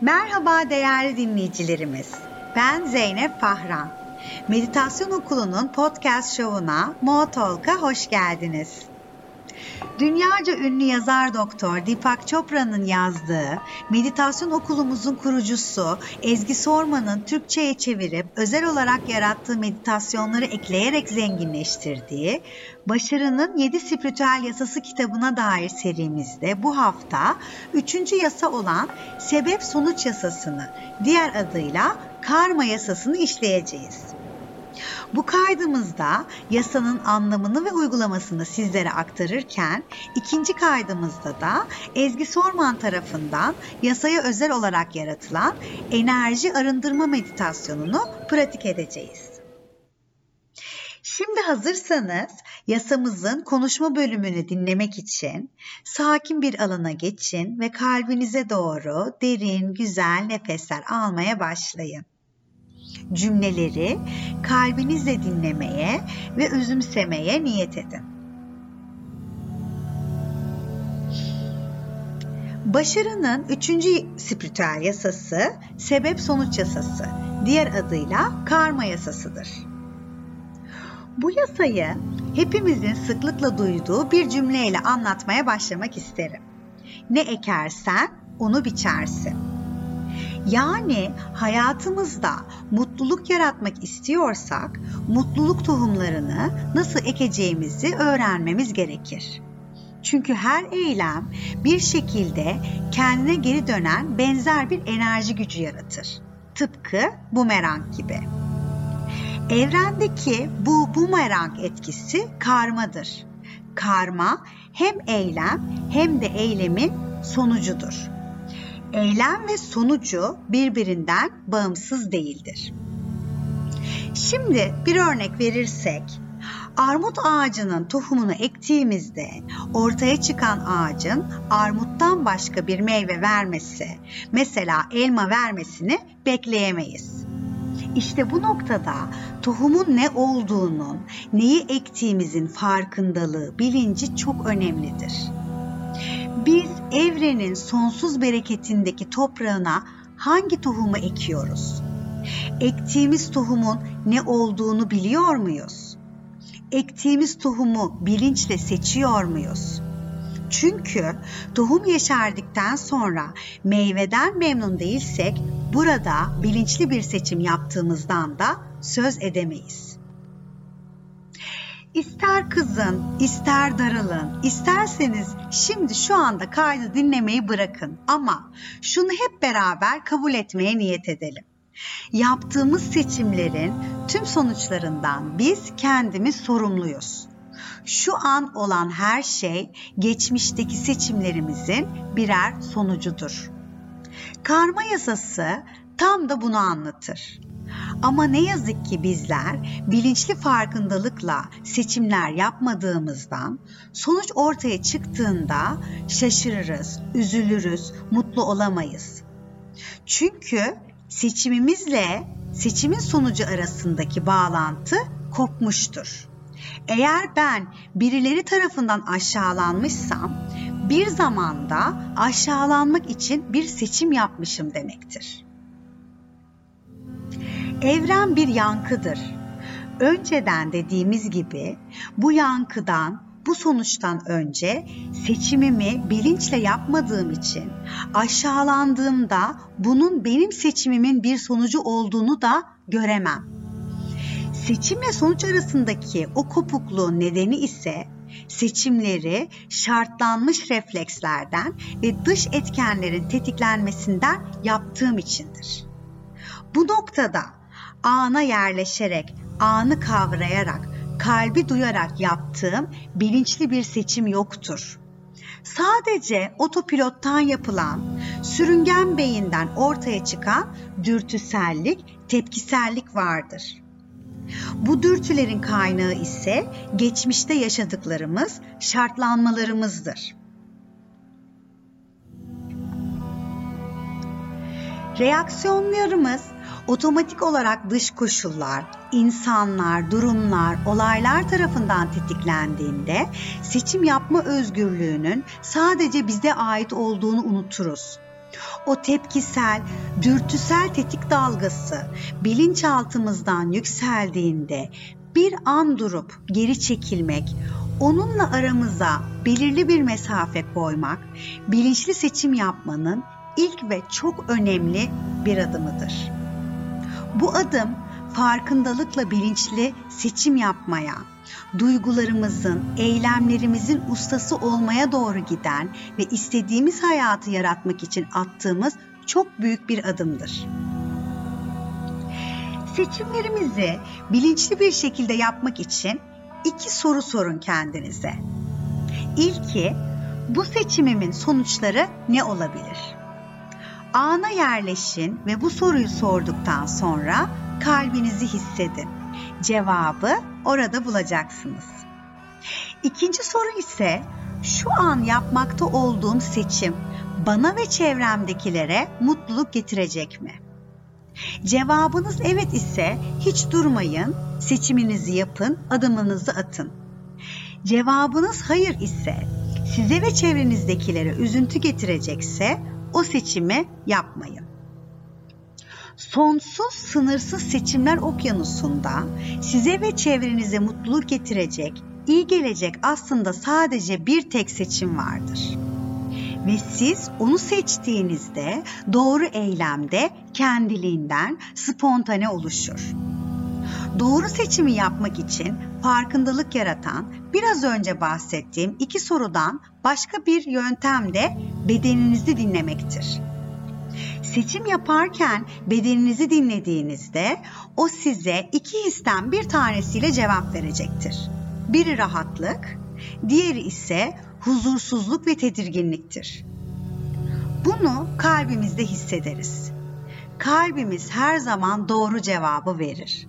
Merhaba değerli dinleyicilerimiz. Ben Zeynep Fahran. Meditasyon Okulu'nun podcast şovuna Moatolk'a hoş geldiniz. Dünyaca ünlü yazar doktor Deepak Chopra'nın yazdığı meditasyon okulumuzun kurucusu Ezgi Sorman'ın Türkçe'ye çevirip özel olarak yarattığı meditasyonları ekleyerek zenginleştirdiği Başarının 7 Spiritüel Yasası kitabına dair serimizde bu hafta 3. yasa olan sebep sonuç yasasını diğer adıyla karma yasasını işleyeceğiz. Bu kaydımızda yasanın anlamını ve uygulamasını sizlere aktarırken ikinci kaydımızda da Ezgi Sorman tarafından yasaya özel olarak yaratılan enerji arındırma meditasyonunu pratik edeceğiz. Şimdi hazırsanız yasamızın konuşma bölümünü dinlemek için sakin bir alana geçin ve kalbinize doğru derin, güzel nefesler almaya başlayın cümleleri kalbinizle dinlemeye ve özümsemeye niyet edin. Başarının üçüncü spiritüel yasası sebep sonuç yasası, diğer adıyla karma yasasıdır. Bu yasayı hepimizin sıklıkla duyduğu bir cümleyle anlatmaya başlamak isterim. Ne ekersen onu biçersin. Yani hayatımızda mutluluk yaratmak istiyorsak mutluluk tohumlarını nasıl ekeceğimizi öğrenmemiz gerekir. Çünkü her eylem bir şekilde kendine geri dönen benzer bir enerji gücü yaratır. Tıpkı bumerang gibi. Evrendeki bu bumerang etkisi karmadır. Karma hem eylem hem de eylemin sonucudur eylem ve sonucu birbirinden bağımsız değildir. Şimdi bir örnek verirsek, armut ağacının tohumunu ektiğimizde ortaya çıkan ağacın armuttan başka bir meyve vermesi, mesela elma vermesini bekleyemeyiz. İşte bu noktada tohumun ne olduğunun, neyi ektiğimizin farkındalığı, bilinci çok önemlidir. Biz evrenin sonsuz bereketindeki toprağına hangi tohumu ekiyoruz? Ektiğimiz tohumun ne olduğunu biliyor muyuz? Ektiğimiz tohumu bilinçle seçiyor muyuz? Çünkü tohum yeşerdikten sonra meyveden memnun değilsek burada bilinçli bir seçim yaptığımızdan da söz edemeyiz. İster kızın, ister darılın, isterseniz şimdi şu anda kaydı dinlemeyi bırakın ama şunu hep beraber kabul etmeye niyet edelim. Yaptığımız seçimlerin tüm sonuçlarından biz kendimiz sorumluyuz. Şu an olan her şey geçmişteki seçimlerimizin birer sonucudur. Karma yasası tam da bunu anlatır. Ama ne yazık ki bizler bilinçli farkındalıkla seçimler yapmadığımızdan sonuç ortaya çıktığında şaşırırız, üzülürüz, mutlu olamayız. Çünkü seçimimizle seçimin sonucu arasındaki bağlantı kopmuştur. Eğer ben birileri tarafından aşağılanmışsam bir zamanda aşağılanmak için bir seçim yapmışım demektir. Evren bir yankıdır. Önceden dediğimiz gibi bu yankıdan, bu sonuçtan önce seçimimi bilinçle yapmadığım için aşağılandığımda bunun benim seçimimin bir sonucu olduğunu da göremem. Seçim ve sonuç arasındaki o kopukluğun nedeni ise seçimleri şartlanmış reflekslerden ve dış etkenlerin tetiklenmesinden yaptığım içindir. Bu noktada ana yerleşerek, anı kavrayarak, kalbi duyarak yaptığım bilinçli bir seçim yoktur. Sadece otopilottan yapılan, sürüngen beyinden ortaya çıkan dürtüsellik, tepkisellik vardır. Bu dürtülerin kaynağı ise geçmişte yaşadıklarımız, şartlanmalarımızdır. Reaksiyonlarımız otomatik olarak dış koşullar, insanlar, durumlar, olaylar tarafından tetiklendiğinde seçim yapma özgürlüğünün sadece bize ait olduğunu unuturuz. o tepkisel, dürtüsel tetik dalgası bilinçaltımızdan yükseldiğinde bir an durup geri çekilmek, onunla aramıza belirli bir mesafe koymak, bilinçli seçim yapmanın ilk ve çok önemli bir adımıdır. Bu adım farkındalıkla bilinçli seçim yapmaya, duygularımızın, eylemlerimizin ustası olmaya doğru giden ve istediğimiz hayatı yaratmak için attığımız çok büyük bir adımdır. Seçimlerimizi bilinçli bir şekilde yapmak için iki soru sorun kendinize. İlki, bu seçimimin sonuçları ne olabilir? Ana yerleşin ve bu soruyu sorduktan sonra kalbinizi hissedin. Cevabı orada bulacaksınız. İkinci soru ise şu an yapmakta olduğum seçim bana ve çevremdekilere mutluluk getirecek mi? Cevabınız evet ise hiç durmayın, seçiminizi yapın, adımınızı atın. Cevabınız hayır ise size ve çevrenizdekilere üzüntü getirecekse o seçimi yapmayın. Sonsuz, sınırsız seçimler okyanusunda size ve çevrenize mutluluk getirecek, iyi gelecek aslında sadece bir tek seçim vardır. Ve siz onu seçtiğinizde doğru eylemde kendiliğinden spontane oluşur. Doğru seçimi yapmak için farkındalık yaratan biraz önce bahsettiğim iki sorudan başka bir yöntem de bedeninizi dinlemektir. Seçim yaparken bedeninizi dinlediğinizde o size iki histen bir tanesiyle cevap verecektir. Biri rahatlık, diğeri ise huzursuzluk ve tedirginliktir. Bunu kalbimizde hissederiz. Kalbimiz her zaman doğru cevabı verir.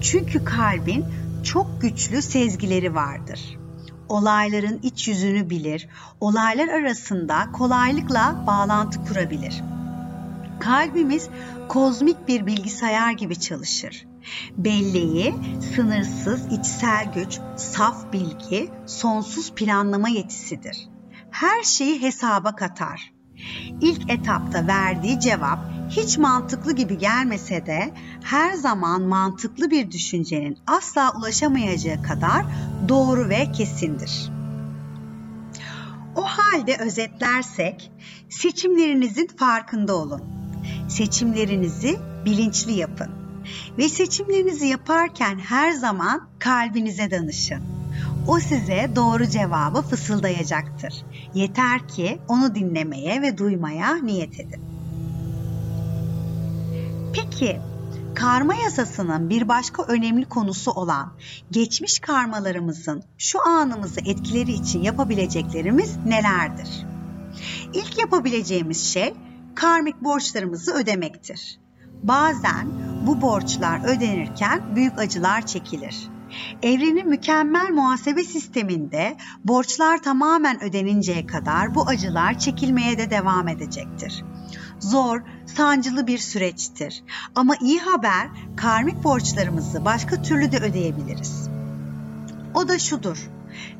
Çünkü kalbin çok güçlü sezgileri vardır. Olayların iç yüzünü bilir, olaylar arasında kolaylıkla bağlantı kurabilir. Kalbimiz kozmik bir bilgisayar gibi çalışır. Belleği, sınırsız içsel güç, saf bilgi, sonsuz planlama yetisidir. Her şeyi hesaba katar. İlk etapta verdiği cevap hiç mantıklı gibi gelmese de her zaman mantıklı bir düşüncenin asla ulaşamayacağı kadar doğru ve kesindir. O halde özetlersek seçimlerinizin farkında olun. Seçimlerinizi bilinçli yapın ve seçimlerinizi yaparken her zaman kalbinize danışın. O size doğru cevabı fısıldayacaktır. Yeter ki onu dinlemeye ve duymaya niyet edin. Peki karma yasasının bir başka önemli konusu olan geçmiş karmalarımızın şu anımızı etkileri için yapabileceklerimiz nelerdir? İlk yapabileceğimiz şey karmik borçlarımızı ödemektir. Bazen bu borçlar ödenirken büyük acılar çekilir. Evrenin mükemmel muhasebe sisteminde borçlar tamamen ödeninceye kadar bu acılar çekilmeye de devam edecektir. Zor, sancılı bir süreçtir. Ama iyi haber karmik borçlarımızı başka türlü de ödeyebiliriz. O da şudur.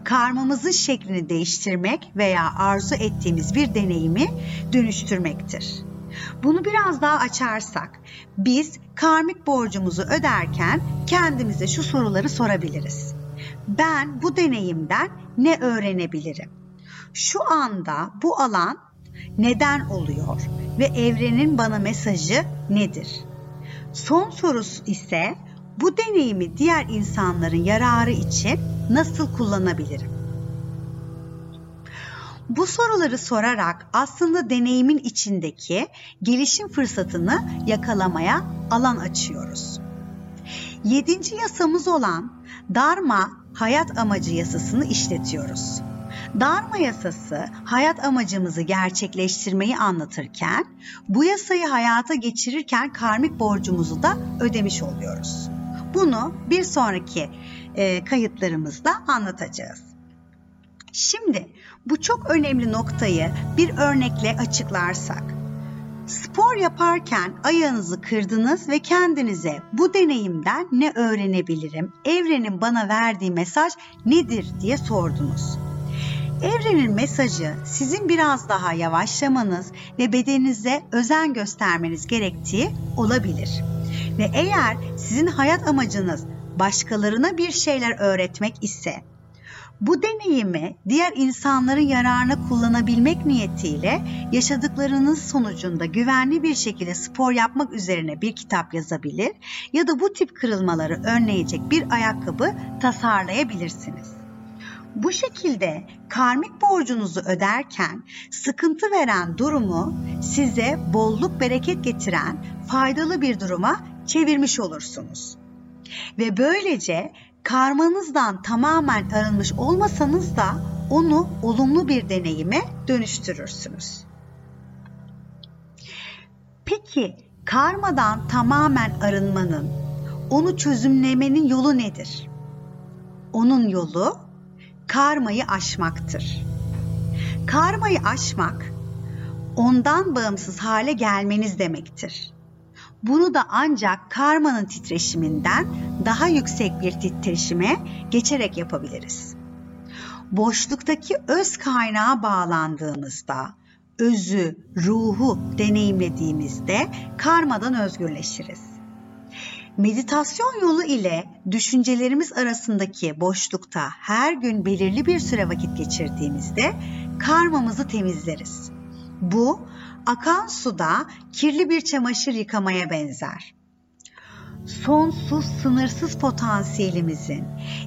Karmamızın şeklini değiştirmek veya arzu ettiğimiz bir deneyimi dönüştürmektir. Bunu biraz daha açarsak, biz karmik borcumuzu öderken kendimize şu soruları sorabiliriz. Ben bu deneyimden ne öğrenebilirim? Şu anda bu alan neden oluyor ve evrenin bana mesajı nedir? Son sorusu ise bu deneyimi diğer insanların yararı için nasıl kullanabilirim? Bu soruları sorarak aslında deneyimin içindeki gelişim fırsatını yakalamaya alan açıyoruz. Yedinci yasamız olan Dharma hayat amacı yasasını işletiyoruz. Dharma yasası hayat amacımızı gerçekleştirmeyi anlatırken bu yasayı hayata geçirirken karmik borcumuzu da ödemiş oluyoruz. Bunu bir sonraki e, kayıtlarımızda anlatacağız. Şimdi bu çok önemli noktayı bir örnekle açıklarsak. Spor yaparken ayağınızı kırdınız ve kendinize bu deneyimden ne öğrenebilirim? Evrenin bana verdiği mesaj nedir diye sordunuz. Evrenin mesajı sizin biraz daha yavaşlamanız ve bedeninize özen göstermeniz gerektiği olabilir. Ve eğer sizin hayat amacınız başkalarına bir şeyler öğretmek ise bu deneyimi diğer insanların yararına kullanabilmek niyetiyle yaşadıklarınız sonucunda güvenli bir şekilde spor yapmak üzerine bir kitap yazabilir ya da bu tip kırılmaları önleyecek bir ayakkabı tasarlayabilirsiniz. Bu şekilde karmik borcunuzu öderken sıkıntı veren durumu size bolluk bereket getiren faydalı bir duruma çevirmiş olursunuz. Ve böylece karmanızdan tamamen arınmış olmasanız da onu olumlu bir deneyime dönüştürürsünüz. Peki karmadan tamamen arınmanın, onu çözümlemenin yolu nedir? Onun yolu karmayı aşmaktır. Karmayı aşmak ondan bağımsız hale gelmeniz demektir. Bunu da ancak karmanın titreşiminden daha yüksek bir titreşime geçerek yapabiliriz. Boşluktaki öz kaynağa bağlandığımızda, özü, ruhu deneyimlediğimizde karmadan özgürleşiriz. Meditasyon yolu ile düşüncelerimiz arasındaki boşlukta her gün belirli bir süre vakit geçirdiğimizde karmamızı temizleriz. Bu akan suda kirli bir çamaşır yıkamaya benzer. Sonsuz, sınırsız potansiyelimizin,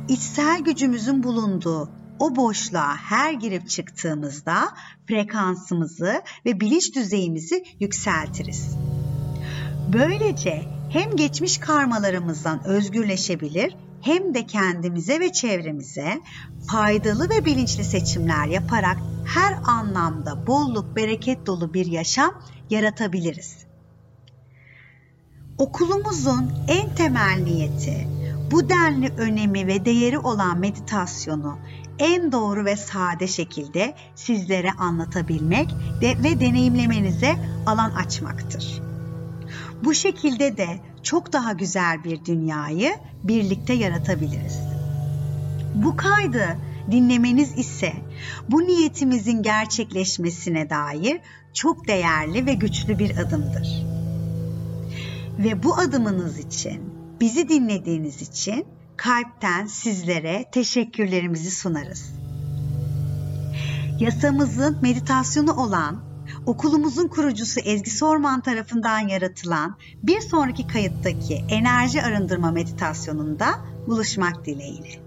içsel gücümüzün bulunduğu o boşluğa her girip çıktığımızda frekansımızı ve bilinç düzeyimizi yükseltiriz. Böylece hem geçmiş karmalarımızdan özgürleşebilir hem de kendimize ve çevremize faydalı ve bilinçli seçimler yaparak her anlamda bolluk, bereket dolu bir yaşam yaratabiliriz. Okulumuzun en temel niyeti bu denli önemi ve değeri olan meditasyonu en doğru ve sade şekilde sizlere anlatabilmek ve deneyimlemenize alan açmaktır. Bu şekilde de çok daha güzel bir dünyayı birlikte yaratabiliriz. Bu kaydı dinlemeniz ise bu niyetimizin gerçekleşmesine dair çok değerli ve güçlü bir adımdır. Ve bu adımınız için, bizi dinlediğiniz için kalpten sizlere teşekkürlerimizi sunarız. Yasamızın meditasyonu olan okulumuzun kurucusu Ezgi Sorman tarafından yaratılan bir sonraki kayıttaki enerji arındırma meditasyonunda buluşmak dileğiyle.